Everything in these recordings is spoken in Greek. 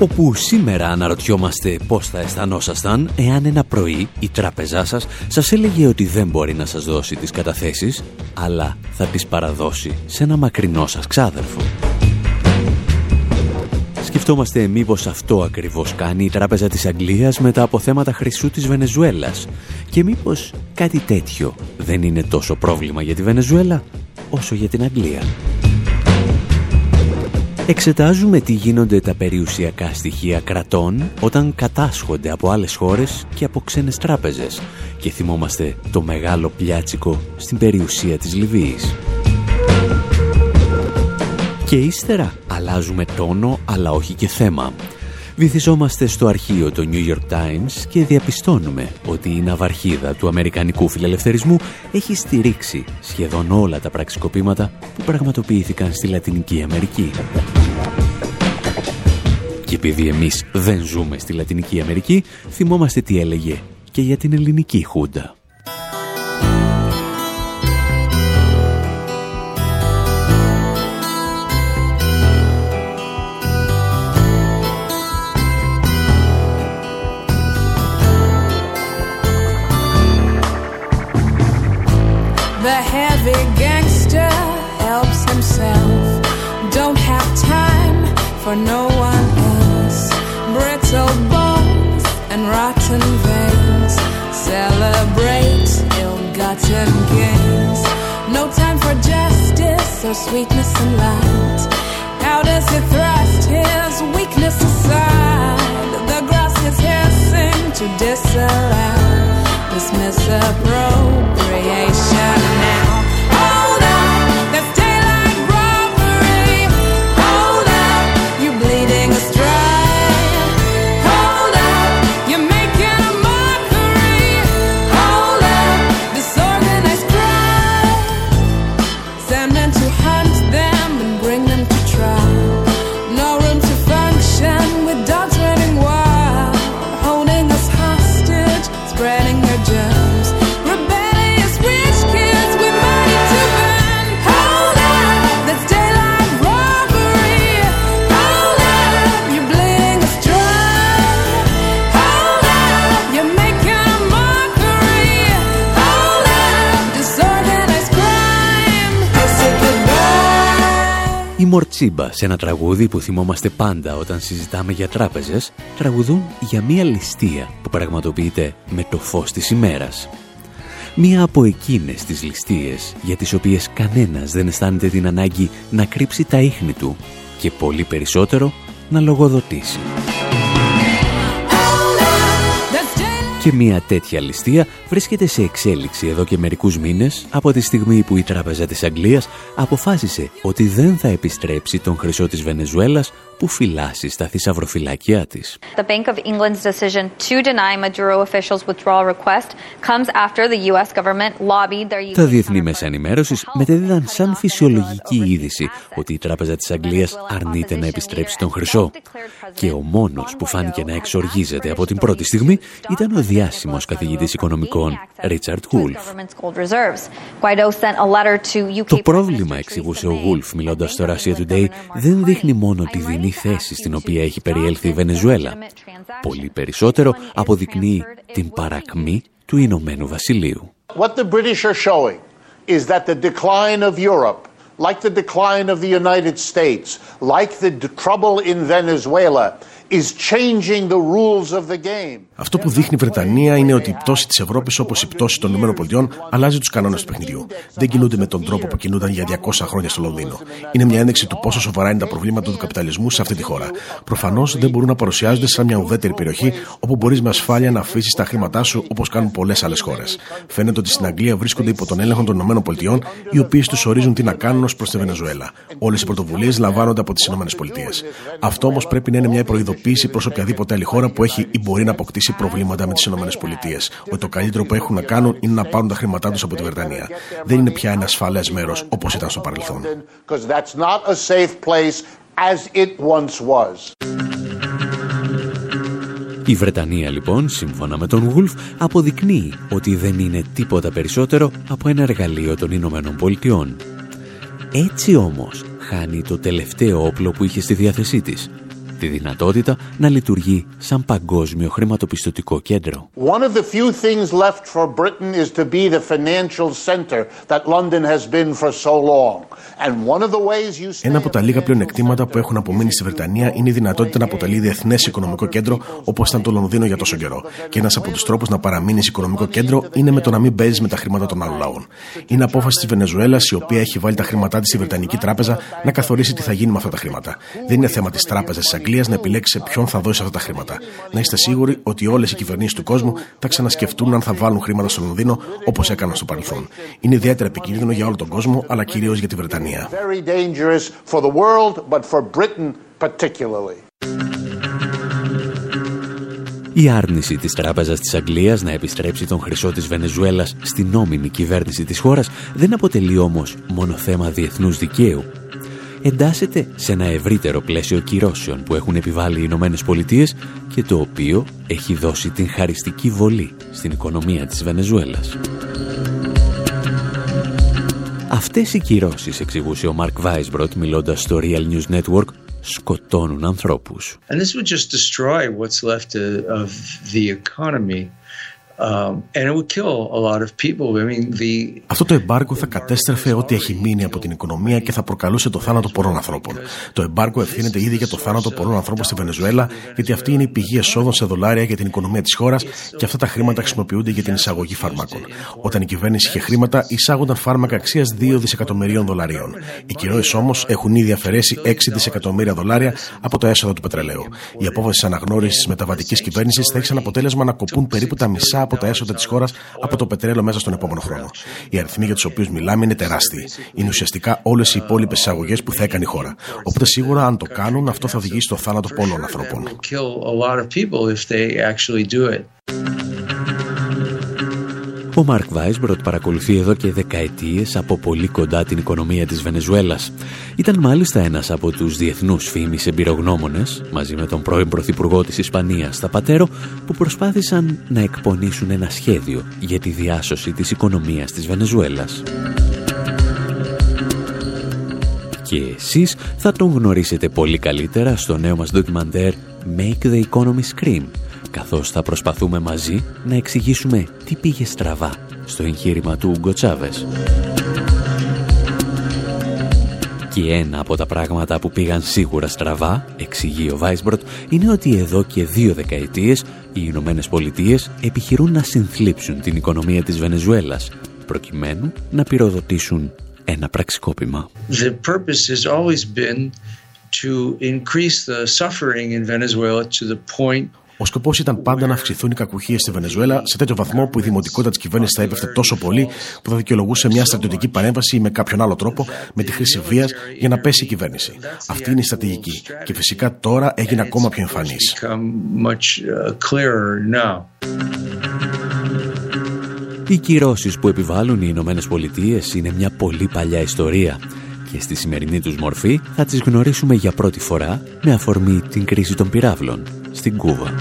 Όπου σήμερα αναρωτιόμαστε πώς θα αισθανόσασταν εάν ένα πρωί η τράπεζά σας σας έλεγε ότι δεν μπορεί να σας δώσει τις καταθέσεις, αλλά θα τις παραδώσει σε ένα μακρινό σας ξάδερφο. Σκεφτόμαστε μήπως αυτό ακριβώς κάνει η Τράπεζα της Αγγλίας με τα αποθέματα χρυσού της Βενεζουέλας και μήπως κάτι τέτοιο δεν είναι τόσο πρόβλημα για τη Βενεζουέλα όσο για την Αγγλία. Εξετάζουμε τι γίνονται τα περιουσιακά στοιχεία κρατών όταν κατάσχονται από άλλες χώρες και από ξένες τράπεζες και θυμόμαστε το μεγάλο πλιάτσικο στην περιουσία της Λιβύης. Και ύστερα αλλάζουμε τόνο αλλά όχι και θέμα. Βυθιζόμαστε στο αρχείο του New York Times και διαπιστώνουμε ότι η ναυαρχίδα του Αμερικανικού φιλελευθερισμού έχει στηρίξει σχεδόν όλα τα πραξικοπήματα που πραγματοποιήθηκαν στη Λατινική Αμερική. Και επειδή εμείς δεν ζούμε στη Λατινική Αμερική, θυμόμαστε τι έλεγε και για την ελληνική χούντα. For no one else. Brittle bones and rotten veins celebrate ill-gotten gains. No time for justice or sweetness and light. How does he thrust his weakness aside? The grass is hissing to disallow this misappropriation now. Μορτσίμπα σε ένα τραγούδι που θυμόμαστε πάντα όταν συζητάμε για τράπεζες τραγουδούν για μία ληστεία που πραγματοποιείται με το φως της ημέρας. Μία από εκείνες τις ληστείες για τις οποίες κανένας δεν αισθάνεται την ανάγκη να κρύψει τα ίχνη του και πολύ περισσότερο να λογοδοτήσει. Και μια τέτοια ληστεία βρίσκεται σε εξέλιξη εδώ και μερικούς μήνες από τη στιγμή που η Τράπεζα της Αγγλίας αποφάσισε ότι δεν θα επιστρέψει τον χρυσό της Βενεζουέλας που φυλάσσει στα θησαυροφυλάκια της. The Bank of England's decision to deny Maduro officials withdrawal request comes after the US government lobbied their Τα διεθνή μέσα ενημέρωσης μετέδιδαν σαν φυσιολογική είδηση ότι η Τράπεζα της Αγγλίας αρνείται να επιστρέψει τον χρυσό. Και ο μόνος που φάνηκε να εξοργίζεται από την πρώτη στιγμή ήταν ο διάσημος καθηγητής οικονομικών Ρίτσαρτ Γούλφ. Το πρόβλημα, εξηγούσε ο Γούλφ μιλώντας στο Russia Today, δεν δείχνει μόνο τη δινή θέση στην οποία έχει περιέλθει η Βενεζουέλα. Πολύ περισσότερο αποδεικνύει την παρακμή του Ηνωμένου Βασιλείου. What the British are showing is that the decline of Europe, like the decline of the United States, like the trouble in Venezuela, αυτό που δείχνει η Βρετανία είναι ότι η πτώση της Ευρώπης, όπως η πτώση των ΗΠΑ, αλλάζει τους κανόνες του παιχνιδιού. Δεν κινούνται με τον τρόπο που κινούνταν για 200 χρόνια στο Λονδίνο. Είναι μια ένδειξη του πόσο σοβαρά είναι τα προβλήματα του καπιταλισμού σε αυτή τη χώρα. Προφανώς δεν μπορούν να παρουσιάζονται σαν μια ουδέτερη περιοχή όπου μπορείς με ασφάλεια να αφήσεις τα χρήματά σου όπως κάνουν πολλές άλλες χώρες. Φαίνεται ότι στην Αγγλία βρίσκονται υπό τον έλεγχο των ΗΠΑ, οι οποίες τους ορίζουν τι να κάνουν ως προς τη Βενεζουέλα. Όλες οι πρωτοβουλίες λαμβάνονται από τις ΗΠΑ. Αυτό όμως πρέπει να είναι μια προειδοποίηση επίση προ οποιαδήποτε άλλη χώρα που έχει ή μπορεί να αποκτήσει προβλήματα με τις ΗΠΑ. Ότι το καλύτερο που έχουν να κάνουν είναι να πάρουν τα χρήματά τους από τη Βρετανία. Δεν είναι πια ένα ασφαλές μέρος όπως ήταν στο παρελθόν. Η Βρετανία λοιπόν, σύμφωνα με τον Γουλφ, αποδεικνύει ότι δεν είναι τίποτα περισσότερο από ένα εργαλείο των Ηνωμένων Πολιτειών. Έτσι όμως χάνει το τελευταίο όπλο που είχε στη διάθεσή της, τη δυνατότητα να λειτουργεί σαν παγκόσμιο χρηματοπιστωτικό κέντρο. One of the few things left for Britain is to be the financial center that London has been for so long. Ένα από τα λίγα πλεονεκτήματα που έχουν απομείνει στη Βρετανία είναι η δυνατότητα να αποτελεί διεθνές οικονομικό κέντρο όπως ήταν το Λονδίνο για τόσο καιρό. Και ένας από τους τρόπους να παραμείνεις οικονομικό κέντρο είναι με το να μην παίζεις με τα χρήματα των άλλων λαών. Είναι απόφαση της Βενεζουέλας, η οποία έχει βάλει τα χρήματά της στη Βρετανική Τράπεζα, να καθορίσει τι θα γίνει με αυτά τα χρήματα. Δεν είναι θέμα της Τράπεζας της Αγγλίας να επιλέξει σε ποιον θα δώσει αυτά τα χρήματα. Να είστε σίγουροι ότι όλες οι κυβερνήσεις του κόσμου θα ξανασκεφτούν αν θα βάλουν χρήματα στο Λονδίνο όπως έκαναν στο παρελθόν. Είναι ιδιαίτερα επικίνδυνο για όλο τον κόσμο, αλλά κυρίως για τη Βρετανία. Very dangerous for the world, but for Britain particularly. Η άρνηση της Τράπεζας της Αγγλίας να επιστρέψει τον χρυσό της Βενεζουέλας στην νόμιμη κυβέρνηση της χώρας δεν αποτελεί όμως μόνο θέμα διεθνούς δικαίου. Εντάσσεται σε ένα ευρύτερο πλαίσιο κυρώσεων που έχουν επιβάλει οι Ηνωμένες Πολιτείες και το οποίο έχει δώσει την χαριστική βολή στην οικονομία της Βενεζουέλας. Αυτές οι κυρώσεις, εξηγούσε ο Μαρκ Βάισμπροτ μιλώντας στο Real News Network, σκοτώνουν ανθρώπους. And this would just destroy what's left of the economy αυτό το εμπάργκο θα κατέστρεφε ό,τι έχει μείνει από την οικονομία και θα προκαλούσε το θάνατο πολλών ανθρώπων. Το εμπάργκο ευθύνεται ήδη για το θάνατο πολλών ανθρώπων στη Βενεζουέλα, γιατί αυτή είναι η πηγή εσόδων σε δολάρια για την οικονομία της χώρας και αυτά τα χρήματα χρησιμοποιούνται για την εισαγωγή φαρμάκων. Όταν η κυβέρνηση είχε χρήματα, εισάγονταν φάρμακα αξίας 2 δισεκατομμυρίων δολαρίων. Οι κυρώσεις όμως έχουν ήδη αφαιρέσει 6 δισεκατομμύρια δολάρια από το έσοδο του πετρελαίου. Η απόφαση αναγνώρισης της μεταβατικής κυβέρνησης θα έχει σαν αποτέλεσμα να κοπούν περίπου τα μισά από τα έσοδα της χώρας από το πετρέλαιο μέσα στον επόμενο χρόνο. Οι αριθμοί για τους οποίους μιλάμε είναι τεράστιοι. Είναι ουσιαστικά όλες οι υπόλοιπες εισαγωγές που θα έκανε η χώρα. Οπότε σίγουρα αν το κάνουν, αυτό θα οδηγήσει στο θάνατο πολλών ανθρώπων. Ο Μαρκ Βάισμπροτ παρακολουθεί εδώ και δεκαετίες από πολύ κοντά την οικονομία της Βενεζουέλας. Ήταν μάλιστα ένας από τους διεθνούς φήμης εμπειρογνώμονες, μαζί με τον πρώην Πρωθυπουργό της Ισπανίας, Σταπατέρο, που προσπάθησαν να εκπονήσουν ένα σχέδιο για τη διάσωση της οικονομίας της Βενεζουέλας. Και εσείς θα τον γνωρίσετε πολύ καλύτερα στο νέο μας ντοκιμαντέρ Make the Economy Scream, καθώς θα προσπαθούμε μαζί να εξηγήσουμε τι πήγε στραβά στο εγχείρημα του Ούγκο Τσάβες. Και ένα από τα πράγματα που πήγαν σίγουρα στραβά, εξηγεί ο Βάισμπροτ, είναι ότι εδώ και δύο δεκαετίες οι Ηνωμένες Πολιτείες επιχειρούν να συνθλίψουν την οικονομία της Βενεζουέλας, προκειμένου να πυροδοτήσουν ένα πραξικόπημα. The purpose has always been to increase the suffering in Venezuela to the point ο σκοπός ήταν πάντα να αυξηθούν οι κακουχίες στη Βενεζουέλα σε τέτοιο βαθμό που η δημοτικότητα της κυβέρνησης θα έπεφτε τόσο πολύ που θα δικαιολογούσε μια στρατιωτική παρέμβαση ή με κάποιον άλλο τρόπο με τη χρήση βίας για να πέσει η κυβέρνηση. Αυτή είναι η στρατηγική. Και φυσικά τώρα έγινε ακόμα πιο εμφανής. Οι κυρώσεις που επιβάλλουν οι Ηνωμένες Πολιτείες είναι μια πολύ παλιά ιστορία και στη σημερινή τους μορφή θα τις γνωρίσουμε για πρώτη φορά με αφορμή την κρίση των πυράβλων στην Κούβα.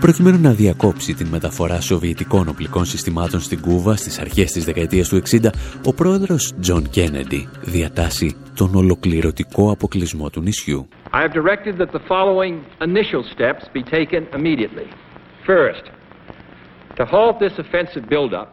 Προκειμένου να διακόψει την μεταφορά σοβιετικών οπλικών συστημάτων στην Κούβα στις αρχές της δεκαετίας του 60, ο πρόεδρος Τζον Κένεντι διατάσσει τον ολοκληρωτικό αποκλεισμό του νησιού. I have directed that the following initial steps be taken immediately. First,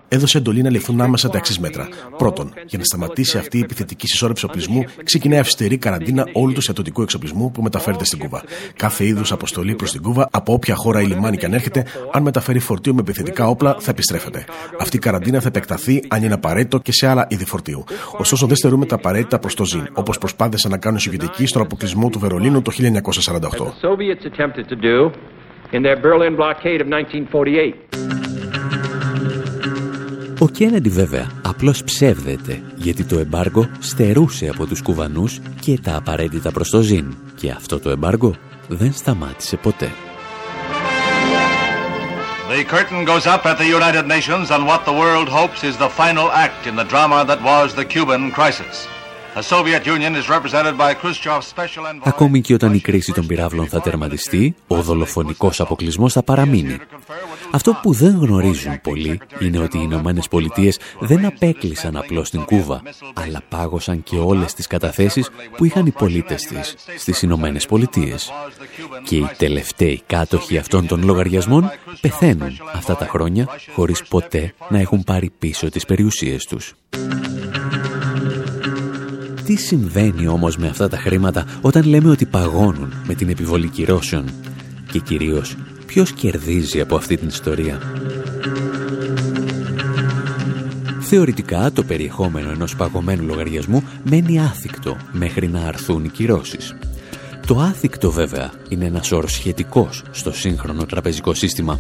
Έδωσε εντολή να ληφθούν άμεσα τα εξής μέτρα. Πρώτον, για να σταματήσει αυτή η επιθετική συσσόρευση οπλισμού, ξεκινάει αυστηρή καραντίνα όλου του στρατιωτικού εξοπλισμού που μεταφέρεται στην Κούβα. Κάθε είδους αποστολή προς την Κούβα, από όποια χώρα ή λιμάνι και αν έρχεται, αν μεταφέρει φορτίο με επιθετικά όπλα, θα επιστρέφεται. Αυτή η καραντίνα θα επεκταθεί, αν είναι απαραίτητο, και σε άλλα είδη φορτίου. Ωστόσο, δεν στερούμε τα απαραίτητα προς το ΖΙΝ, όπως προσπάθησαν να κάνουν οι Σοβιετικοί στον αποκλεισμό του Βερολίνου το 1948. Ο Κέννεντι βέβαια απλώς ψεύδεται γιατί το εμπάργο στερούσε από τους κουβανούς και τα απαραίτητα προς το ζήν. Και αυτό το εμπάργο δεν σταμάτησε ποτέ. The curtain goes up at the United Nations on what the world hopes is the final act in the drama that was the Cuban crisis. Ακόμη και όταν η κρίση των πυράβλων θα τερματιστεί, ο δολοφονικός αποκλεισμός θα παραμείνει. Αυτό που δεν γνωρίζουν πολλοί είναι ότι οι Ηνωμένες Πολιτείες δεν απέκλεισαν απλώς την Κούβα, αλλά πάγωσαν και όλες τις καταθέσεις που είχαν οι πολίτες της στις Ηνωμένες Πολιτείες. Και οι τελευταίοι κάτοχοι αυτών των λογαριασμών πεθαίνουν αυτά τα χρόνια χωρίς ποτέ να έχουν πάρει πίσω τις περιουσίες τους. Τι συμβαίνει όμως με αυτά τα χρήματα όταν λέμε ότι παγώνουν με την επιβολή κυρώσεων; Και κυρίως ποιος κερδίζει από αυτή την ιστορία; Θεωρητικά το περιεχόμενο ενός παγωμένου λογαριασμού μένει άθικτο μέχρι να αρθούν οι κυρώσεις. Το άθικτο βέβαια είναι ένας όρος σχετικός στο σύγχρονο τραπεζικό σύστημα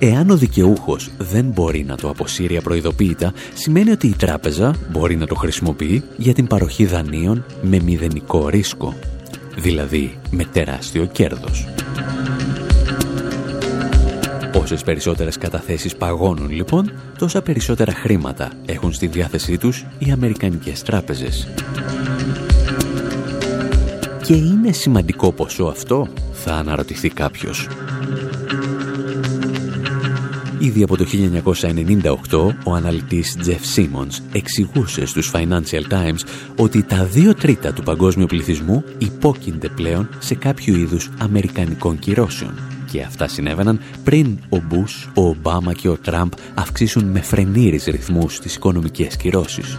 Εάν ο δικαιούχος δεν μπορεί να το αποσύρει απροειδοποίητα, σημαίνει ότι η τράπεζα μπορεί να το χρησιμοποιεί για την παροχή δανείων με μηδενικό ρίσκο, δηλαδή με τεράστιο κέρδος. Όσες περισσότερες καταθέσεις παγώνουν λοιπόν, τόσα περισσότερα χρήματα έχουν στη διάθεσή τους οι Αμερικανικές τράπεζες. Και είναι σημαντικό ποσό αυτό, θα αναρωτηθεί κάποιος. Ήδη από το 1998 ο αναλυτής Jeff Simmons εξηγούσε στους Financial Times ότι τα δύο τρίτα του παγκόσμιου πληθυσμού υπόκεινται πλέον σε κάποιο είδους αμερικανικών κυρώσεων. Και αυτά συνέβαιναν πριν ο Μπούς, ο Ομπάμα και ο Τραμπ αυξήσουν με φρενήρις ρυθμούς τις οικονομικές κυρώσεις.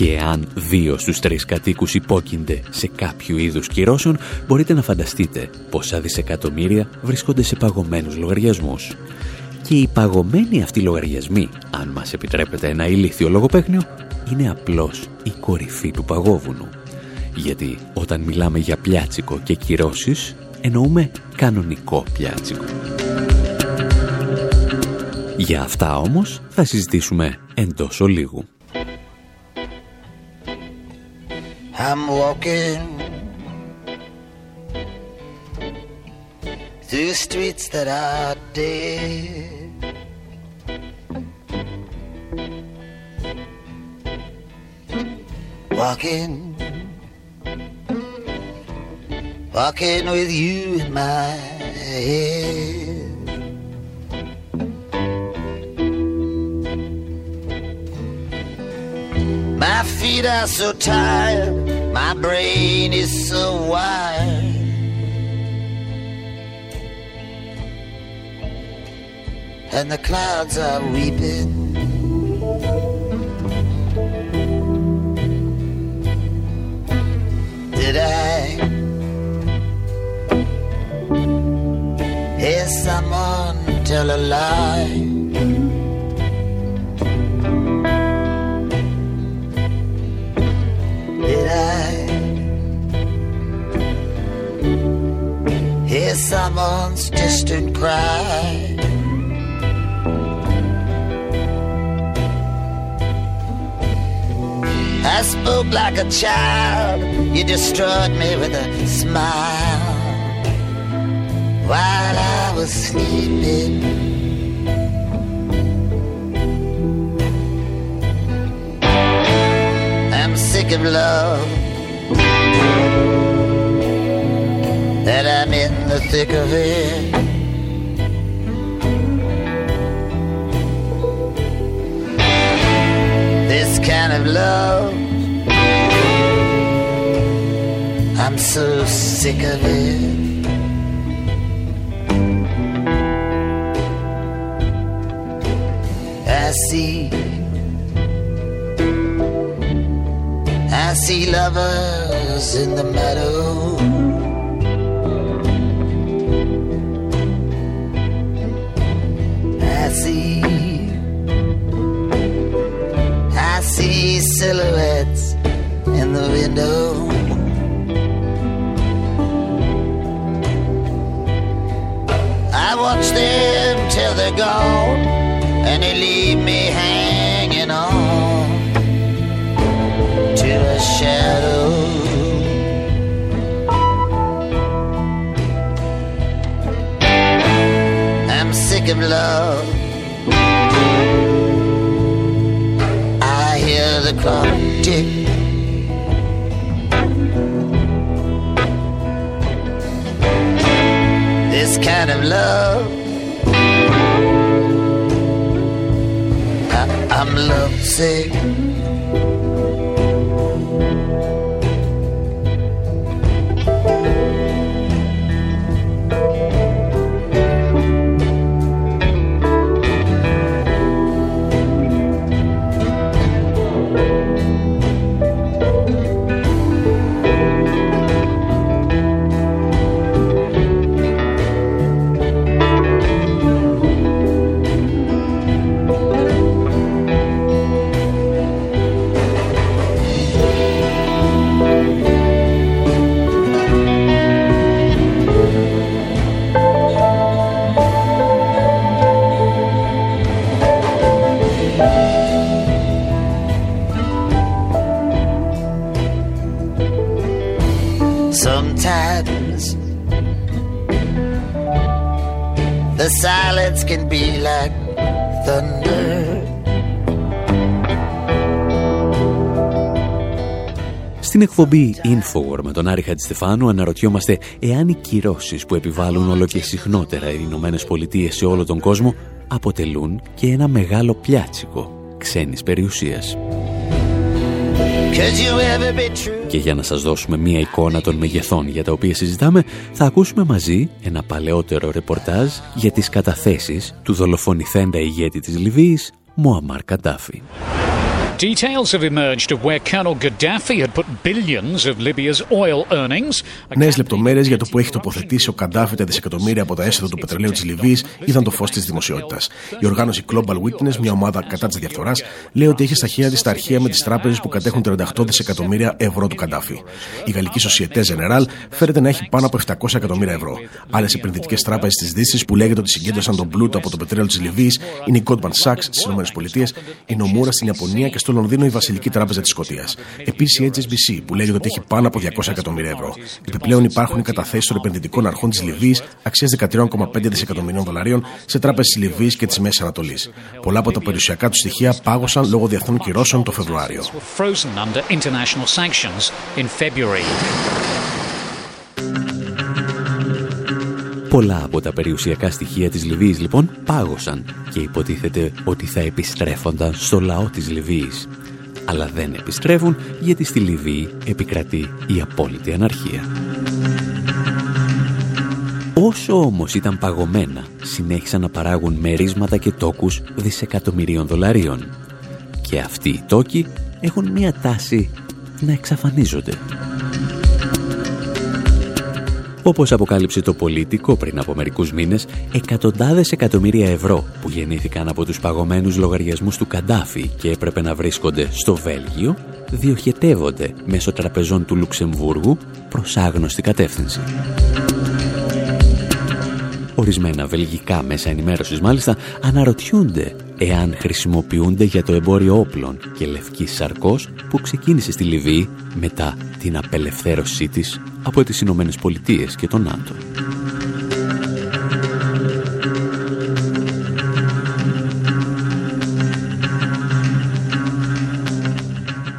Και αν δύο στους τρεις κατοίκους υπόκεινται σε κάποιο είδους κυρώσεων, μπορείτε να φανταστείτε πόσα δισεκατομμύρια βρίσκονται σε παγωμένους λογαριασμούς. Και οι παγωμένοι αυτοί λογαριασμοί, αν μας επιτρέπετε ένα ηλίθιο λογοπαίχνιο, είναι απλώς η κορυφή του παγόβουνου. Γιατί όταν μιλάμε για πιάτσικο και κυρώσεις, εννοούμε κανονικό πιάτσικο. Για αυτά όμως θα συζητήσουμε εντός ολίγου. I'm walking through streets that are dead. Walking, walking with you in my head. My feet are so tired, my brain is so wired. And the clouds are weeping. Did I hear someone tell a lie? Hear someone's distant cry. I spoke like a child, you destroyed me with a smile while I was sleeping. I'm sick of love. That I'm in the thick of it. This kind of love, I'm so sick of it. I see, I see lovers in the meadow. window. I watch them till they're gone, and they leave me hanging on to a shadow. I'm sick of love. I hear the cry. kind of love. I, I'm lovesick. Στην εκπομπή Infowar με τον Άρη Χατζηστεφάνου αναρωτιόμαστε εάν οι κυρώσεις που επιβάλλουν όλο και συχνότερα οι Ηνωμένες Πολιτείες σε όλο τον κόσμο αποτελούν και ένα μεγάλο πιάτσικο ξένης περιουσίας. Και για να σας δώσουμε μία εικόνα των μεγεθών για τα οποία συζητάμε, θα ακούσουμε μαζί ένα παλαιότερο ρεπορτάζ για τις καταθέσεις του δολοφονηθέντα ηγέτη της Λιβύης, Μουαμάρ Καντάφη. Details have emerged of where Colonel Gaddafi had put billions of Libya's oil earnings. Νέες λεπτομέρειες για το που έχει τοποθετήσει ο Καντάφη τα δισεκατομμύρια από τα έσοδα του πετρελαίου της Λιβύης είδαν το φως της δημοσιότητας. Η οργάνωση Global Witness, μια ομάδα κατά της διαφθοράς, λέει ότι έχει στα χέρια της τα αρχεία με τις τράπεζες που κατέχουν 38 δισεκατομμύρια ευρώ του Καντάφη. Η γαλλική Societe Generale φέρεται να έχει πάνω από 700 εκατομμύρια ευρώ. Άλλες επενδυτικές τράπεζες της Δύσης που λέγεται ότι συγκέντρωσαν τον πλούτο από το πετρέλαιο της Λιβύης είναι η Goldman Sachs στις ΗΠΑ, η Nomura στην Ιαπωνία και στο στο Λονδίνο η Βασιλική Τράπεζα της Σκωτίας. Επίσης η HSBC που λέγεται ότι έχει πάνω από 200 εκατομμύρια ευρώ. Επιπλέον υπάρχουν οι καταθέσεις των επενδυτικών αρχών της Λιβύης αξίας 13,5 δισεκατομμυρίων δολαρίων σε τράπεζες της Λιβύης και της Μέσης Ανατολής. Πολλά από τα περιουσιακά του στοιχεία πάγωσαν λόγω διεθνών κυρώσεων το Φεβρουάριο. Πολλά από τα περιουσιακά στοιχεία της Λιβύης λοιπόν πάγωσαν και υποτίθεται ότι θα επιστρέφονταν στο λαό της Λιβύης. Αλλά δεν επιστρέφουν γιατί στη Λιβύη επικρατεί η απόλυτη αναρχία. Όσο όμως ήταν παγωμένα, συνέχισαν να παράγουν μερίσματα και τόκους δισεκατομμυρίων δολαρίων. Και αυτοί οι τόκοι έχουν μία τάση να εξαφανίζονται. Όπως αποκάλυψε το πολίτικο πριν από μερικούς μήνες, εκατοντάδες εκατομμύρια ευρώ που γεννήθηκαν από τους παγωμένους λογαριασμούς του Καντάφη και έπρεπε να βρίσκονται στο Βέλγιο, διοχετεύονται μέσω τραπεζών του Λουξεμβούργου προς άγνωστη κατεύθυνση. Ορισμένα βελγικά μέσα ενημέρωσης μάλιστα αναρωτιούνται εάν χρησιμοποιούνται για το εμπόριο όπλων και λευκής σαρκός που ξεκίνησε στη Λιβύη μετά την απελευθέρωσή της από τις Ηνωμένες Πολιτείες και τον ΝΑΤΟ.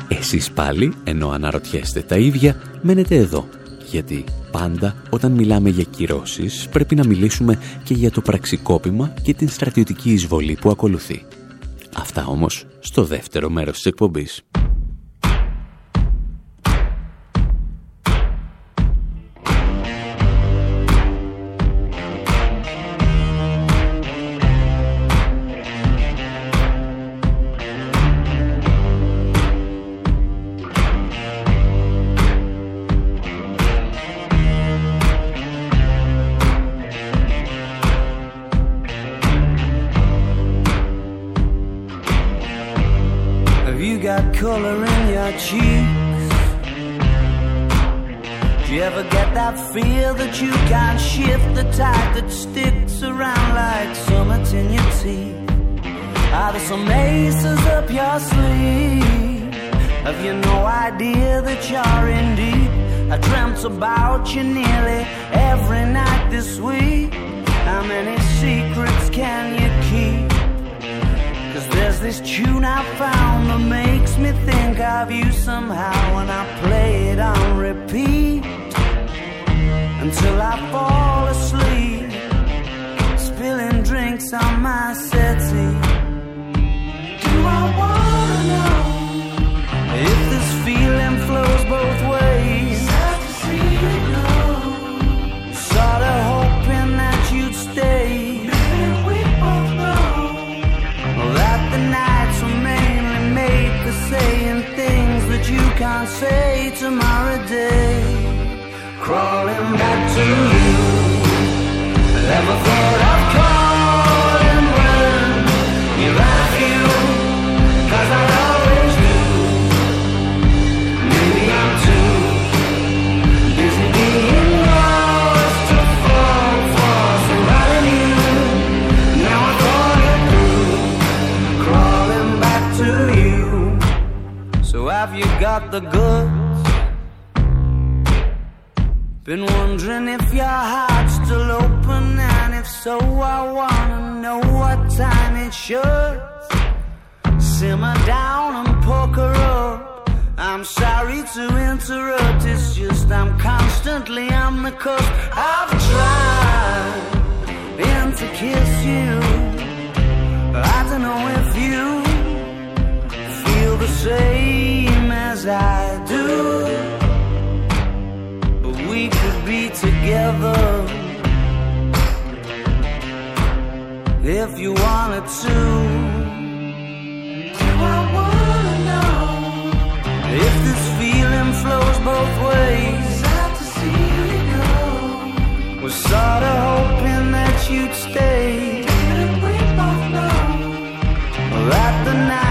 Εσείς πάλι, ενώ αναρωτιέστε τα ίδια, μένετε εδώ, γιατί πάντα όταν μιλάμε για κυρώσεις πρέπει να μιλήσουμε και για το πραξικόπημα και την στρατιωτική εισβολή που ακολουθεί. Αυτά όμως στο δεύτερο μέρος της εκπομπής. To you. Never wondering if your heart's still open, and if so, I wanna know what time it should. Simmer down and poker up. I'm sorry to interrupt, it's just I'm constantly on the cusp. I've tried been to kiss you. But I don't know if you feel the same as I do. But we could be together if you wanted to. Do I wanna know if this feeling flows both ways? Sad to see you go. Was sorta hoping that you'd stay. Didn't we both know that the nights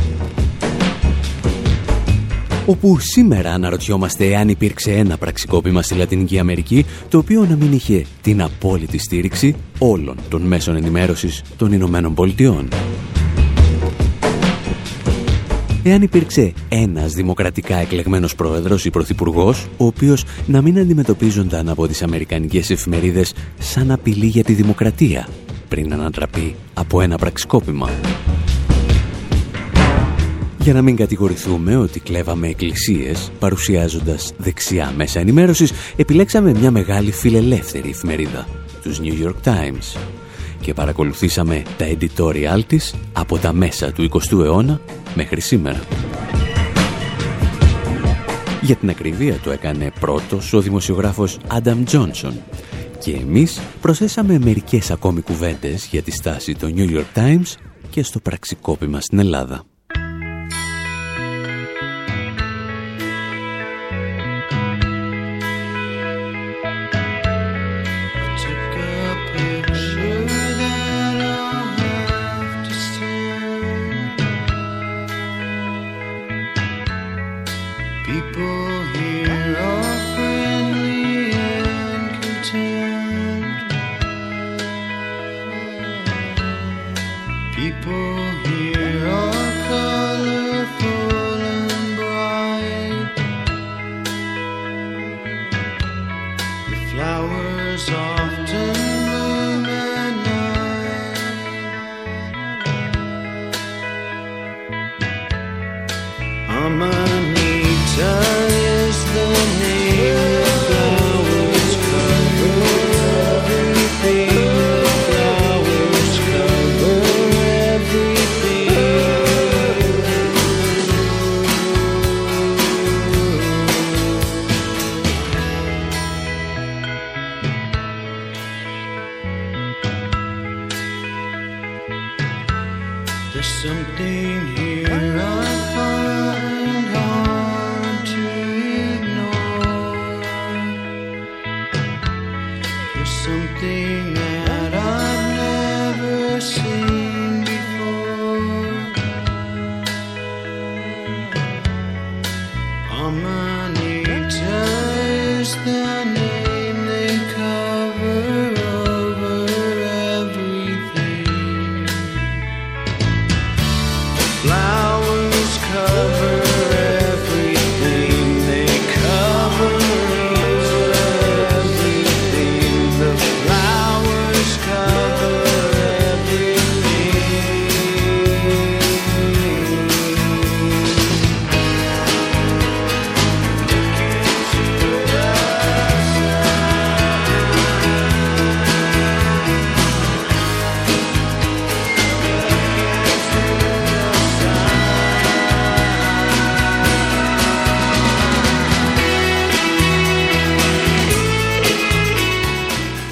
Όπου σήμερα αναρωτιόμαστε αν υπήρξε ένα πραξικόπημα στη Λατινική Αμερική το οποίο να μην είχε την απόλυτη στήριξη όλων των μέσων ενημέρωσης των Ηνωμένων Πολιτειών. Εάν υπήρξε ένας δημοκρατικά εκλεγμένος πρόεδρος ή πρωθυπουργός, ο οποίος να μην αντιμετωπίζονταν από τις αμερικανικές εφημερίδες σαν απειλή για τη δημοκρατία, πριν ανατραπεί από ένα πραξικόπημα. Για να μην κατηγορηθούμε ότι κλέβαμε εκκλησίες παρουσιάζοντας δεξιά μέσα ενημέρωσης, επιλέξαμε μια μεγάλη φιλελεύθερη εφημερίδα, τους New York Times, και παρακολουθήσαμε τα editorial της από τα μέσα του 20ου αιώνα μέχρι σήμερα. Για την ακρίβεια το έκανε πρώτος ο δημοσιογράφος Adam Johnson και εμείς προσθέσαμε μερικές ακόμη κουβέντες για τη στάση των New York Times και στο πραξικόπημα στην Ελλάδα.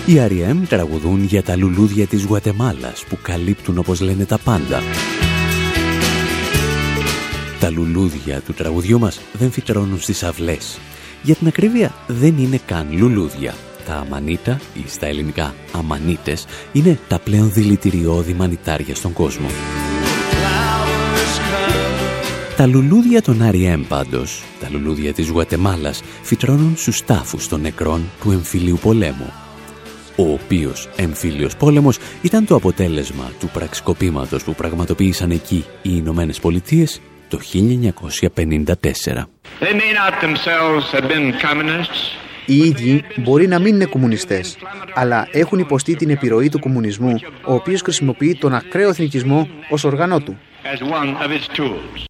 Οι R.E.M. τραγουδούν για τα λουλούδια της Γουατεμάλας που καλύπτουν όπως λένε τα πάντα. Τα λουλούδια του τραγουδιού μας δεν φυτρώνουν στις αυλές. Για την ακρίβεια δεν είναι καν λουλούδια. Τα αμανίτα ή στα ελληνικά αμανίτες είναι τα πλέον δηλητηριώδη μανιτάρια στον κόσμο. Τα λουλούδια των R.E.M. πάντως, τα λουλούδια της Γουατεμάλας, φυτρώνουν στους τάφους των νεκρών του εμφυλίου πολέμου. Ο οποίος εμφύλιος πόλεμος ήταν το αποτέλεσμα του πραξικοπήματος που πραγματοποίησαν εκεί οι Ηνωμένες Πολιτείες το 1954. They may not themselves have been communists, Οι ίδιοι μπορεί να μην είναι κομμουνιστές, αλλά έχουν υποστεί την επιρροή του κομμουνισμού, ο οποίος χρησιμοποιεί τον ακραίο εθνικισμό ως όργανό του. as one of its tools.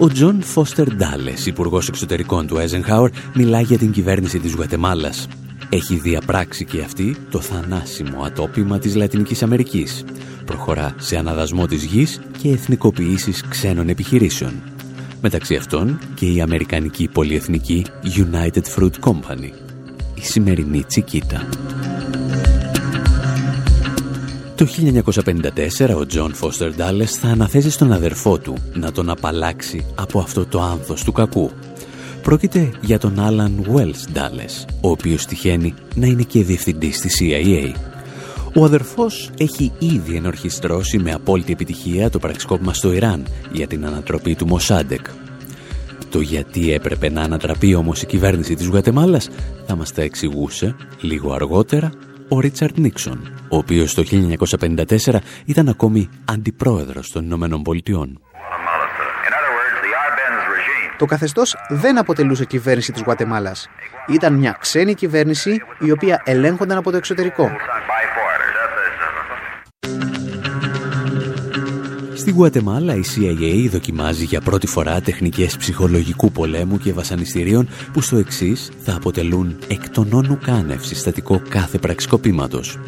Ο Τζον Φώστερ Ντάλες, υπουργός εξωτερικών του Eisenhower, μιλάει για την κυβέρνηση της Γουατεμάλας. Έχει διαπράξει και αυτή το θανάσιμο ατόπημα της Λατινικής Αμερικής. Προχωρά σε αναδασμό της γης και εθνικοποιήσεις ξένων επιχειρήσεων. Μεταξύ αυτών και η αμερικανική πολυεθνική United Fruit Company, η σημερινή Τσικίτα. Το 1954 ο Τζον Φώστερ Ντάλες θα αναθέσει στον αδερφό του να τον απαλλάξει από αυτό το άνθος του κακού. Πρόκειται για τον Άλαν Wells Ντάλες, ο οποίος τυχαίνει να είναι και διευθυντής της CIA. Ο αδερφός έχει ήδη ενορχιστρώσει με απόλυτη επιτυχία το πραξικόπημα στο Ιράν για την ανατροπή του Μοσάντεκ. Το γιατί έπρεπε να ανατραπεί όμως η κυβέρνηση της Γουατεμάλας θα μας τα εξηγούσε λίγο αργότερα ο Ρίτσαρντ Νίξον, ο οποίος το 1954 ήταν ακόμη αντιπρόεδρος των Ηνωμένων Πολιτειών. Το καθεστώς δεν αποτελούσε κυβέρνηση της Γουατεμάλας. Ήταν μια ξένη κυβέρνηση η οποία ελέγχονταν από το εξωτερικό. Στη Γουατεμάλα η CIA δοκιμάζει για πρώτη φορά τεχνικές ψυχολογικού πολέμου και βασανιστήριων που στο εξής θα αποτελούν εκ των όνου κάνευ συστατικό κάθε πραξικοπήματος.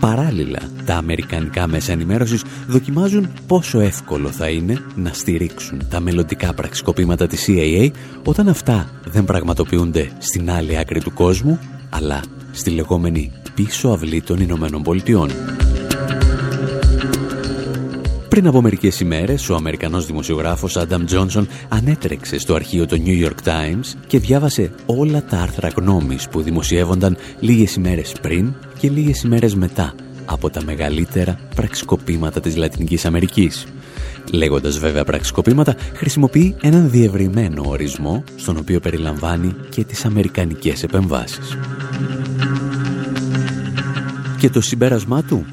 Παράλληλα, τα αμερικανικά μέσα ενημέρωσης δοκιμάζουν πόσο εύκολο θα είναι να στηρίξουν τα μελλοντικά πραξικοπήματα της CIA όταν αυτά δεν πραγματοποιούνται στην άλλη άκρη του κόσμου, αλλά στη λεγόμενη πίσω αυλή των Ηνωμένων Πολιτειών. Πριν από μερικές ημέρες, ο Αμερικανός δημοσιογράφος Άνταμ Τζόνσον ανέτρεξε στο αρχείο του New York Times και διάβασε όλα τα άρθρα γνώμης που δημοσιεύονταν λίγες ημέρες πριν και λίγες ημέρες μετά από τα μεγαλύτερα πραξικοπήματα της Λατινικής Αμερικής. Λέγοντας βέβαια πραξικοπήματα, χρησιμοποιεί έναν διευρυμένο ορισμό, στον οποίο περιλαμβάνει και τις αμερικανικές επεμβάσεις. Και το συμπέρασμά του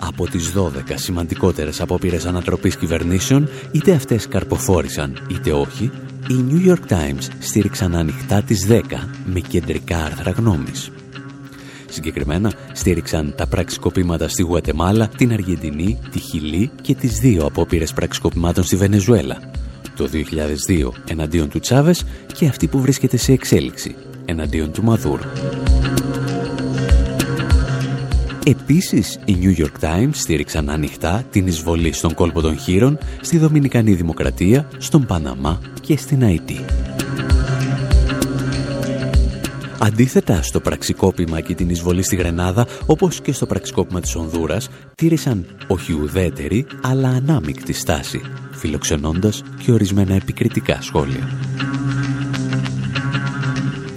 από τις 12 σημαντικότερες απόπειρες ανατροπής κυβερνήσεων, είτε αυτές καρποφόρησαν είτε όχι, οι New York Times στήριξαν ανοιχτά τις 10 με κεντρικά άρθρα γνώμης. Συγκεκριμένα στήριξαν τα πραξικοπήματα στη Γουατεμάλα, την Αργεντινή, τη Χιλή και τις δύο απόπειρες πραξικοπημάτων στη Βενεζουέλα. Το 2002 εναντίον του Τσάβες και αυτή που βρίσκεται σε εξέλιξη εναντίον του Μαδούρου. Επίσης, οι New York Times στήριξαν ανοιχτά την εισβολή στον κόλπο των χείρων, στη Δομινικανή Δημοκρατία, στον Παναμά και στην Αϊτή. Αντίθετα στο πραξικόπημα και την εισβολή στη Γρενάδα, όπως και στο πραξικόπημα της Ονδούρας, τήρησαν όχι ουδέτερη, αλλά ανάμεικτη στάση, φιλοξενώντας και ορισμένα επικριτικά σχόλια.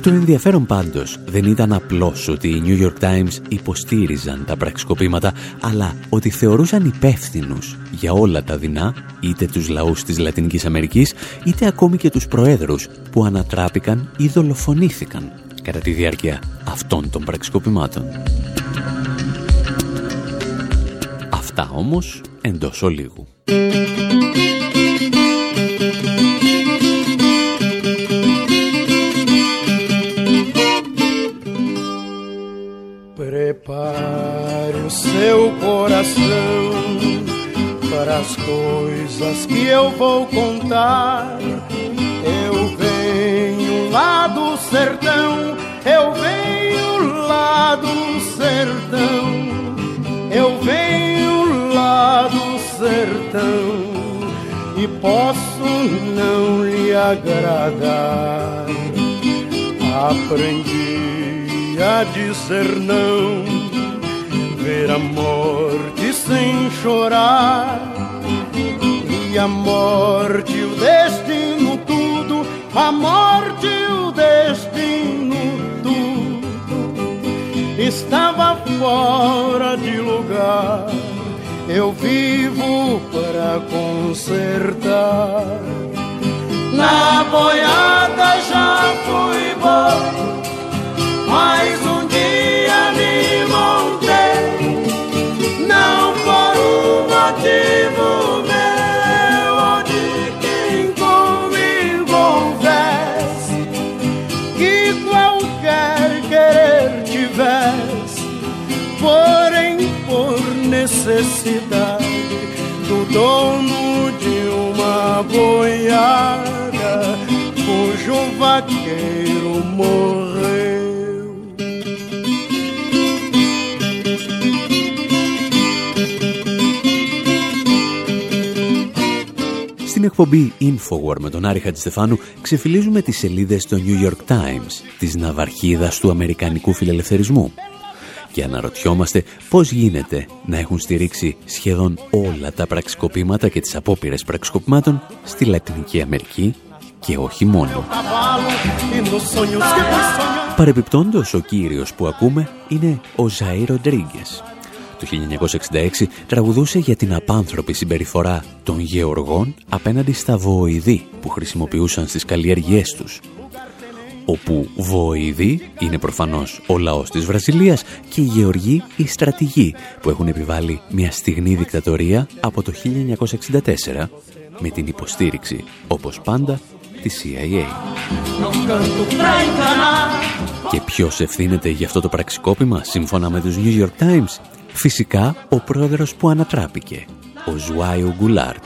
Το ενδιαφέρον πάντως δεν ήταν απλώς ότι οι New York Times υποστήριζαν τα πραξικοπήματα, αλλά ότι θεωρούσαν υπεύθυνους για όλα τα δεινά, είτε τους λαούς της Λατινικής Αμερικής, είτε ακόμη και τους προέδρους που ανατράπηκαν ή δολοφονήθηκαν κατά τη διάρκεια αυτών των πραξικοπημάτων. Αυτά όμως εντός ολίγου. Prepare o seu coração para as coisas que eu vou contar. Eu venho lá do sertão, eu venho lá do sertão, eu venho lá do sertão e posso não lhe agradar. Aprendi a dizer não, ver a morte sem chorar e a morte o destino tudo, a morte o destino tudo estava fora de lugar. Eu vivo para consertar. Na boiada já fui bom, mas um dia me montei, não por um motivo meu ou de quem comigo houvesse, que qualquer querer tivesse, porém por necessidade do dono de uma boiada cujo vaqueiro morreu. Εκπομπή Infowar με τον Άρη Χατζηστεφάνου ξεφυλίζουμε τις σελίδες των New York Times, της ναυαρχίδας του Αμερικανικού φιλελευθερισμού. Και αναρωτιόμαστε πώς γίνεται να έχουν στηρίξει σχεδόν όλα τα πραξικοπήματα και τις απόπειρες πραξικοπημάτων στη Λατινική Αμερική και όχι μόνο. Παρεπιπτόντως, ο κύριος που ακούμε είναι ο Ζαΐ Ροντρίγκες. Το 1966 τραγουδούσε για την απάνθρωπη συμπεριφορά των γεωργών απέναντι στα βοηδή που χρησιμοποιούσαν στις καλλιέργειές τους. Όπου βοηδή είναι προφανώς ο λαός της Βραζιλίας και οι γεωργοί οι στρατηγοί που έχουν επιβάλει μια στιγμή δικτατορία από το 1964 με την υποστήριξη, όπως πάντα, της CIA. Και ποιος ευθύνεται για αυτό το πραξικόπημα σύμφωνα με τους New York Times. Φυσικά ο πρόεδρος που ανατράπηκε, ο Ζοάο Γκουλάρτ.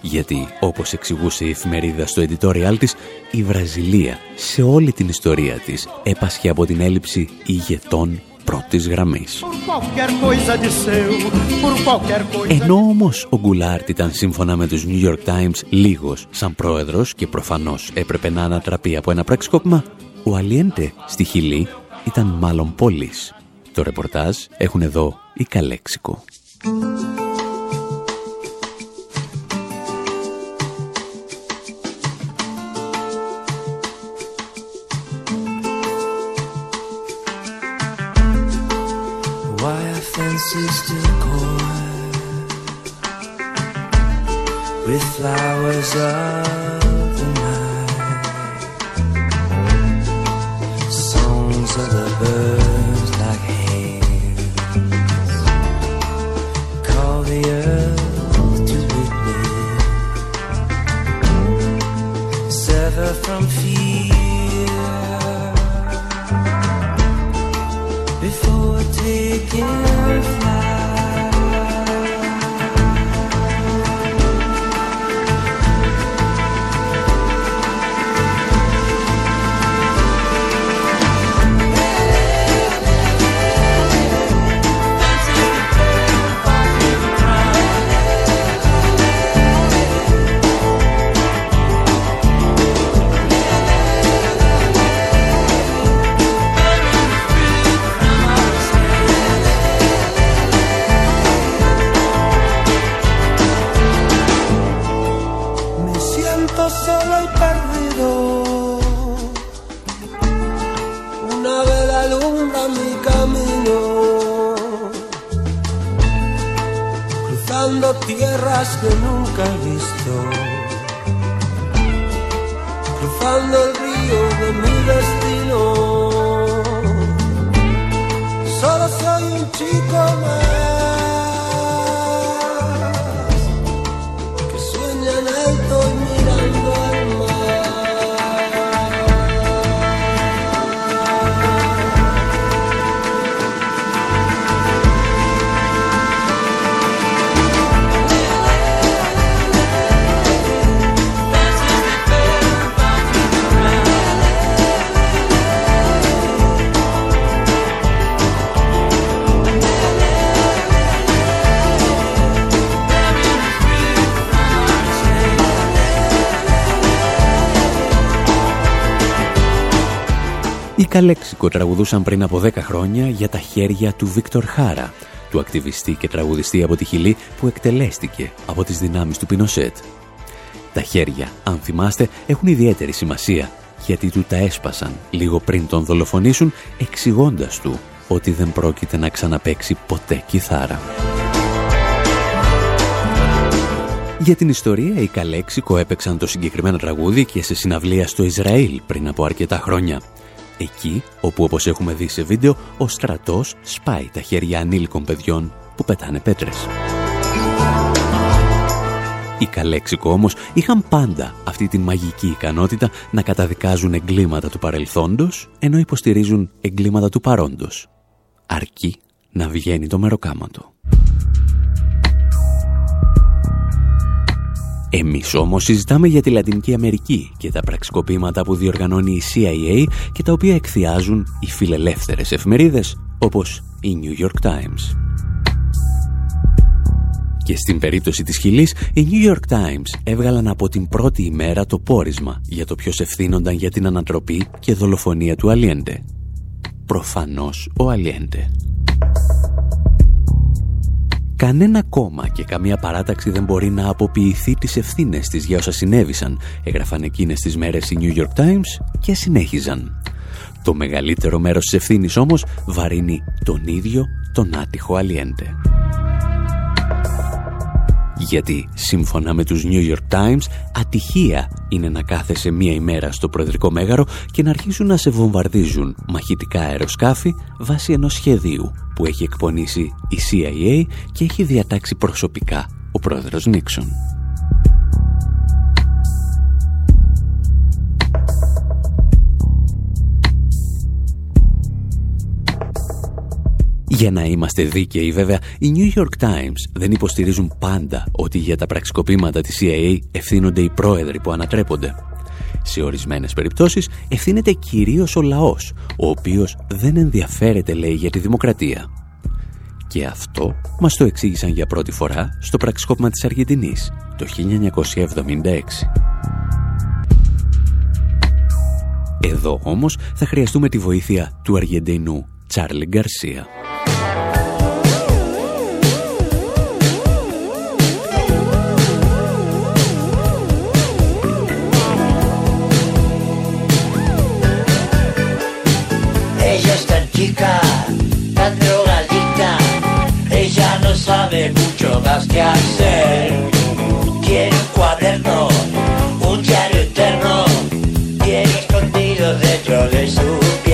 Γιατί, όπως εξηγούσε η εφημερίδα στο editorial της, η Βραζιλία σε όλη την ιστορία της έπασχε από την έλλειψη ηγετών πρώτης γραμμής. Ενώ όμως ο Γκουλάρτ ήταν σύμφωνα με τους New York Times λίγος σαν πρόεδρος και προφανώς έπρεπε να ανατραπεί από ένα πραξικόπημα, ο Αλιέντε στη Χιλή ήταν μάλλον πολύς. Το ρεπορτάζ έχουν εδώ η Καλέξικο. Καλέξικο τραγουδούσαν πριν από 10 χρόνια για τα χέρια του Βίκτορ Χάρα, του ακτιβιστή και τραγουδιστή από τη Χιλή που εκτελέστηκε από τις δυνάμεις του Πινοσέτ. Τα χέρια, αν θυμάστε, έχουν ιδιαίτερη σημασία, γιατί του τα έσπασαν λίγο πριν τον δολοφονήσουν, εξηγώντας του ότι δεν πρόκειται να ξαναπαίξει ποτέ κιθάρα. Για την ιστορία, οι Καλέξικο έπαιξαν το συγκεκριμένο τραγούδι και σε συναυλία στο Ισραήλ πριν από αρκετά χρόνια. Εκεί, όπου όπως έχουμε δει σε βίντεο, ο στρατός σπάει τα χέρια ανήλικων παιδιών που πετάνε πέτρες. Οι Καλέξικο όμως είχαν πάντα αυτή τη μαγική ικανότητα να καταδικάζουν εγκλήματα του παρελθόντος, ενώ υποστηρίζουν εγκλήματα του παρόντος. Αρκεί να βγαίνει το μεροκάματο. Εμείς όμως συζητάμε για τη Λατινική Αμερική και τα πραξικοπήματα που διοργανώνει η CIA και τα οποία εκθιάζουν οι φιλελεύθερες εφημερίδες όπως η New York Times. Και στην περίπτωση της Χιλής, οι New York Times έβγαλαν από την πρώτη ημέρα το πόρισμα για το ποιος ευθύνονταν για την ανατροπή και δολοφονία του Αλιέντε. Προφανώς ο Αλιέντε. Κανένα κόμμα και καμία παράταξη δεν μπορεί να αποποιηθεί τις ευθύνες της για όσα συνέβησαν, έγραφαν εκείνες τις μέρες οι New York Times και συνέχιζαν. Το μεγαλύτερο μέρος της ευθύνης όμως βαρύνει τον ίδιο τον άτυχο Αλιέντε. Γιατί, σύμφωνα με τους New York Times, ατυχία είναι να κάθεσαι μία ημέρα στο Προεδρικό Μέγαρο και να αρχίσουν να σε βομβαρδίζουν μαχητικά αεροσκάφη βάσει ενός σχεδίου που έχει εκπονήσει η CIA και έχει διατάξει προσωπικά ο πρόεδρος Νίξον. Για να είμαστε δίκαιοι βέβαια, οι New York Times δεν υποστηρίζουν πάντα ότι για τα πραξικοπήματα της CIA ευθύνονται οι πρόεδροι που ανατρέπονται. Σε ορισμένες περιπτώσεις ευθύνεται κυρίως ο λαός, ο οποίος δεν ενδιαφέρεται λέει για τη δημοκρατία. Και αυτό μας το εξήγησαν για πρώτη φορά στο πραξικόπημα της Αργεντινής το 1976. Εδώ όμως θα χρειαστούμε τη βοήθεια του Αργεντινού Τσάρλι Γκαρσία. Chica, tan drogadicta, ella no sabe mucho más que hacer. Quiere un cuaderno, un diario eterno, bien escondido dentro de su piel.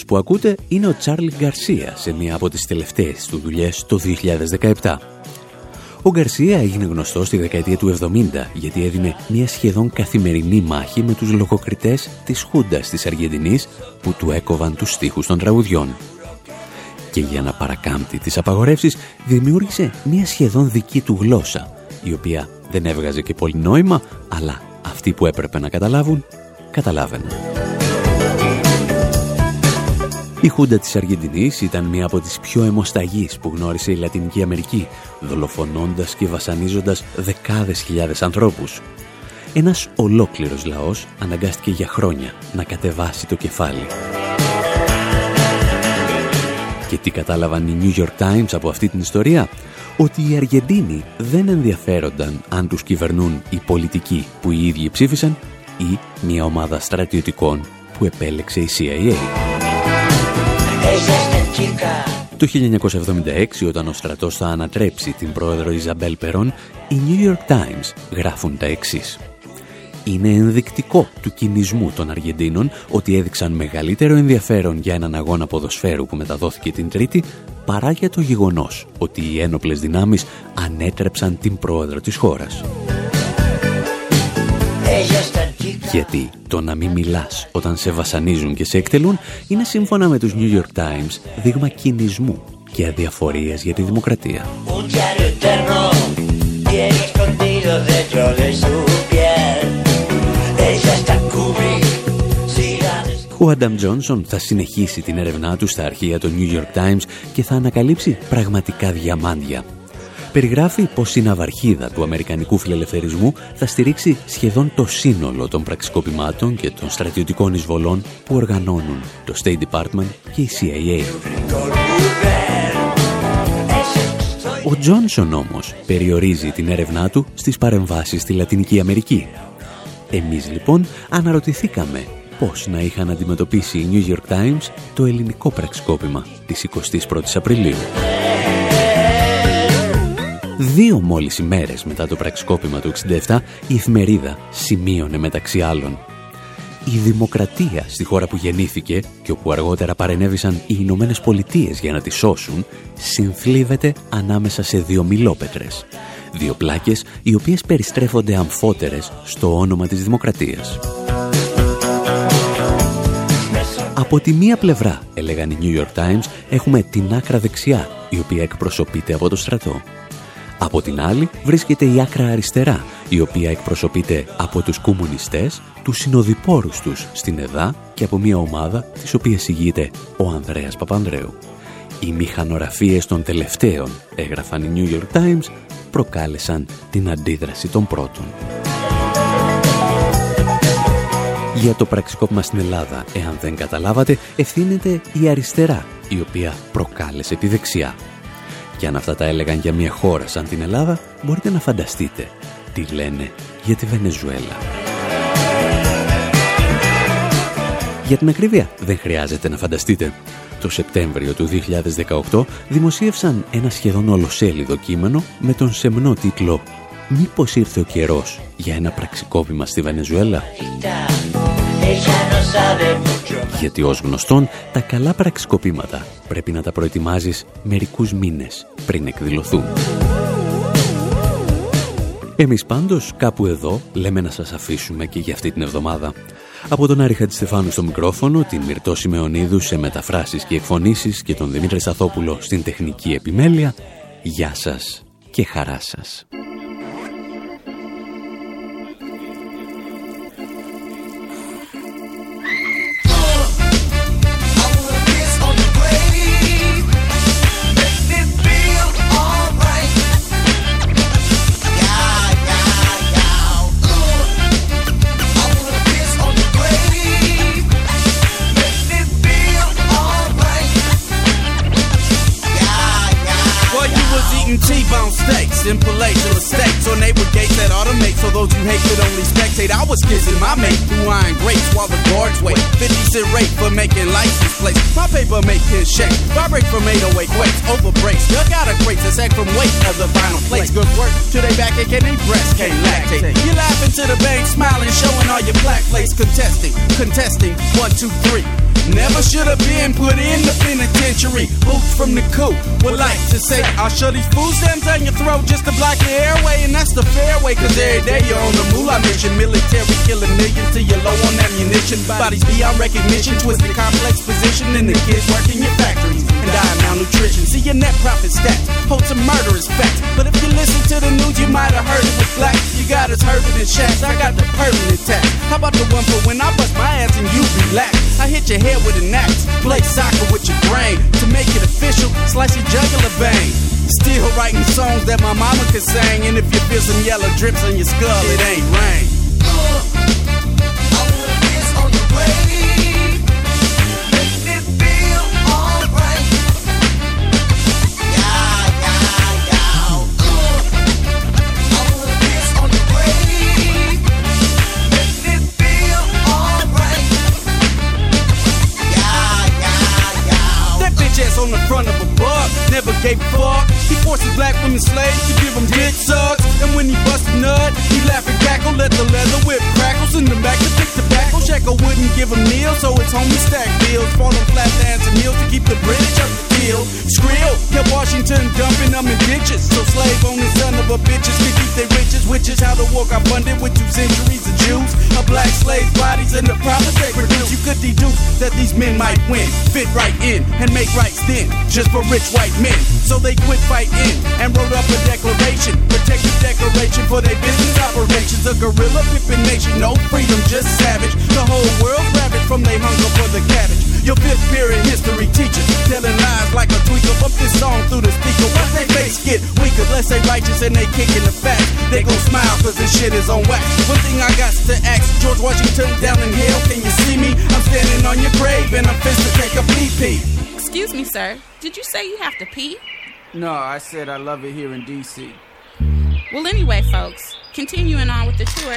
Poco. Ο κύριος που ακούτε είναι ο Τσάρλι Γκαρσία σε μία από τις τελευταίες του δουλειές το 2017. Ο Γκαρσία έγινε γνωστός στη δεκαετία του 70 γιατί έδινε μια σχεδόν καθημερινή μάχη με τους λογοκριτές της Χούντας της Αργεντινής που του έκοβαν τους στίχους των τραγουδιών. Και για να παρακάμπτει τις απαγορεύσεις δημιούργησε μια σχεδόν δική του γλώσσα η οποία δεν έβγαζε και πολύ νόημα αλλά αυτοί που έπρεπε να καταλάβουν καταλάβαιναν. Η Χούντα της Αργεντινής ήταν μία από τις πιο αιμοσταγείς που γνώρισε η Λατινική Αμερική, δολοφονώντας και βασανίζοντας δεκάδες χιλιάδες ανθρώπους. Ένας ολόκληρος λαός αναγκάστηκε για χρόνια να κατεβάσει το κεφάλι. Και τι κατάλαβαν οι New York Times από αυτή την ιστορία; Ότι οι Αργεντίνοι δεν ενδιαφέρονταν αν τους κυβερνούν οι πολιτικοί που οι ίδιοι ψήφισαν ή μια ομάδα στρατιωτικών που επέλεξε η CIA. Το 1976, όταν ο στρατός θα ανατρέψει την πρόεδρο Ιζαμπέλ Περόν, οι New York Times γράφουν τα εξής. Είναι ενδεικτικό του κινησμού των Αργεντίνων ότι έδειξαν μεγαλύτερο ενδιαφέρον για έναν αγώνα ποδοσφαίρου που μεταδόθηκε την Τρίτη παρά για το γεγονός ότι οι ένοπλες δυνάμεις ανέτρεψαν την πρόεδρο της χώρας. Γιατί το να μην μιλάς όταν σε βασανίζουν και σε εκτελούν είναι σύμφωνα με τους New York Times δείγμα κινησμού και αδιαφορίας για τη δημοκρατία. Ο Άνταμ Τζόνσον θα συνεχίσει την έρευνά του στα αρχεία του New York Times και θα ανακαλύψει πραγματικά διαμάντια περιγράφει πως η ναυαρχίδα του Αμερικανικού φιλελευθερισμού θα στηρίξει σχεδόν το σύνολο των πραξικοπημάτων και των στρατιωτικών εισβολών που οργανώνουν το State Department και η CIA. Ο Τζόνσον όμως περιορίζει την έρευνά του στις παρεμβάσεις στη Λατινική Αμερική. Εμείς λοιπόν αναρωτηθήκαμε πώς να είχαν αντιμετωπίσει οι New York Times το ελληνικό πραξικόπημα της 21ης Απριλίου. Δύο μόλις ημέρες μετά το πραξικόπημα του 67, η εφημερίδα σημείωνε μεταξύ άλλων η δημοκρατία στη χώρα που γεννήθηκε και όπου αργότερα παρενέβησαν οι Ηνωμένες Πολιτείες για να τη σώσουν, συνθλίβεται ανάμεσα σε δύο μιλόπετρες. Δύο πλάκες οι οποίες περιστρέφονται αμφότερες στο όνομα της δημοκρατίας. Από τη μία πλευρά, έλεγαν οι New York Times, έχουμε την άκρα δεξιά, η οποία εκπροσωπείται από το στρατό. Από την άλλη βρίσκεται η άκρα αριστερά, η οποία εκπροσωπείται από τους κομμουνιστές, τους συνοδοιπόρους τους στην ΕΔΑ και από μια ομάδα της οποίας ηγείται ο Ανδρέας Παπανδρέου. Οι μηχανογραφίες των τελευταίων, έγραφαν οι New York Times, προκάλεσαν την αντίδραση των πρώτων. Για το πραξικόπημα στην Ελλάδα, εάν δεν καταλάβατε, ευθύνεται η αριστερά, η οποία προκάλεσε τη δεξιά. Και αν αυτά τα έλεγαν για μια χώρα σαν την Ελλάδα, μπορείτε να φανταστείτε τι λένε για τη Βενεζουέλα. Για την ακρίβεια, δεν χρειάζεται να φανταστείτε. Το Σεπτέμβριο του 2018 δημοσίευσαν ένα σχεδόν ολοσέλιδο κείμενο με τον σεμνό τίτλο «Μήπως ήρθε ο καιρός για ένα πραξικόπημα στη Βενεζουέλα» γιατί ως γνωστόν τα καλά πραξικοπήματα πρέπει να τα προετοιμάζεις μερικούς μήνες πριν εκδηλωθούν. Εμείς πάντως κάπου εδώ λέμε να σας αφήσουμε και για αυτή την εβδομάδα. Από τον Άρη Χατζηστεφάνου στο μικρόφωνο, την Μυρτώ Σιμεωνίδου σε μεταφράσεις και εκφωνήσεις και τον Δημήτρη Σαθόπουλο στην τεχνική επιμέλεια, γεια σας και χαρά σας. I was kissing my mate through iron grates while the guards wait. 50 cent rate for making license plates. My paper make his shake. Vibrate from 808 quakes, over breaks. Duck out of crates, attack from weight of the vinyl plates. Good work till they back again, they breast can't lactate. You laughing to the bank, smiling, showing all your black plates. Contesting, contesting, one, two, three. Never should have been put in the penitentiary. Boots from the coop would like to say, I'll shove these food stamps down your throat just to block your airway, and that's the fairway, cause every day you're on the moolah mission. Military killing millions till you're low on ammunition. Bodies beyond recognition, twisted complex position, and the kids working your factories and die of malnutrition. See your net profit stats, hold some murderous facts. But if you listen to the news, you might have heard it was black. You got us hurting in shacks, I got the permanent tax. How about the one for when I bust my ass and you relax? I hit your head with an axe, play soccer with your brain. To make it official, slice your jugular vein. Still writing songs that my mama could sing. And if you feel some yellow drips on your skull, it ain't rain. Gave a fuck. He forces black women slaves to give him dick sucks. And when he bust a nut, he laugh and let the leather whip crackle. Send him back to pick tobacco. Shackle wouldn't give him meals, so his homies stack bills. Fall on flatlands and hills to keep the British up the kill. Skrill kept Washington dumping them in ditches. So slave owning son of a bitches could keep their riches, which is how the war got funded with two centuries of Jews. A black slave bodies and the profits they produce. You could deduce that these men might win, fit right in, and make rights then, just for rich white men. So they quit fighting and wrote up a declaration, protective declaration for their business operations. A guerrilla pippin nation, no freedom, just savage. The whole world ravaged from their hunger for the cabbage. Your fifth period history teachers telling lies like a tweaker. Bump this song through the speaker. Watch they face get weaker. Let's say righteous and they kicking the facts. They gon' smile cause this shit is on wax. One thing I got to ask George Washington down in hell. Can you see me? I'm standing on your grave and I'm fist to take a pee pee. Excuse me, sir. Did you say you have to pee? No, I said I love it here in D.C. Well, anyway, folks, continuing on with the tour,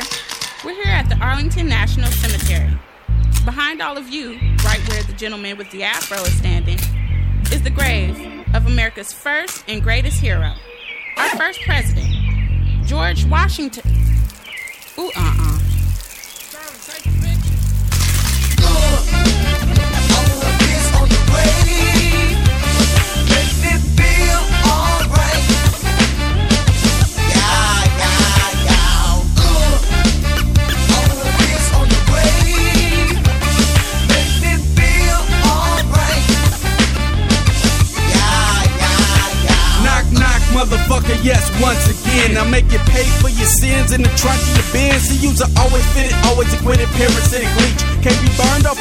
we're here at the Arlington National Cemetery. Behind all of you, right where the gentleman with the afro is standing, is the grave of America's first and greatest hero, our first president, George Washington. Ooh, uh uh. Motherfucker, yes, once again. I make you pay for your sins in the trunk of your Benz. See, you's always fitted, always acquitted, parasitic leech. Can't be burned back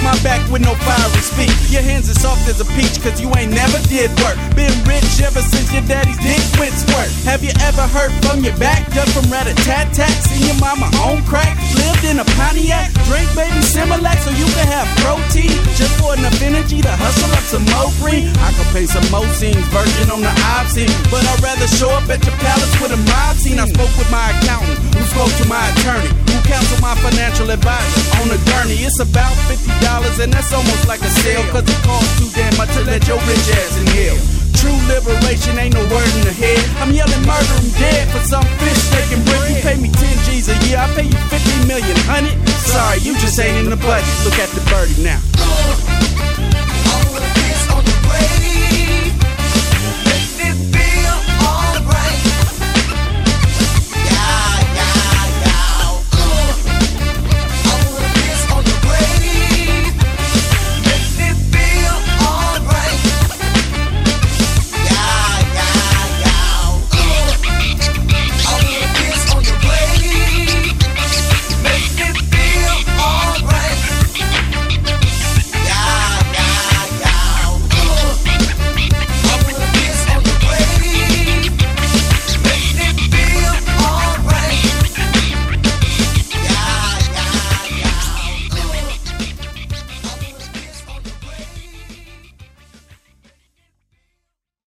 with no fiery speech. Your hands are soft as a peach, cause you ain't never did work. Been rich ever since your daddy's dick went squirt. Have you ever heard from your back up from rat a tat tat? Seen your mama on crack? Lived in a Pontiac? Drink baby Similac so you can have protein. Just for enough energy to hustle up some more green. I could pay some more scenes, virgin on the obscene. But I'd rather show up at your palace with a mob scene. I spoke with my accountant, dues go to my attorney, who counsel my financial advisor on a journey. It's about $50, and that's almost like a sale, cause it costs too damn much to let your rich ass inhale. True liberation ain't no word in the head. I'm yelling murder, I'm dead for some fish taking bread. You pay me 10 G's a year, I pay you 50 million, honey. Sorry, you just ain't in the budget. Look at the birdie now.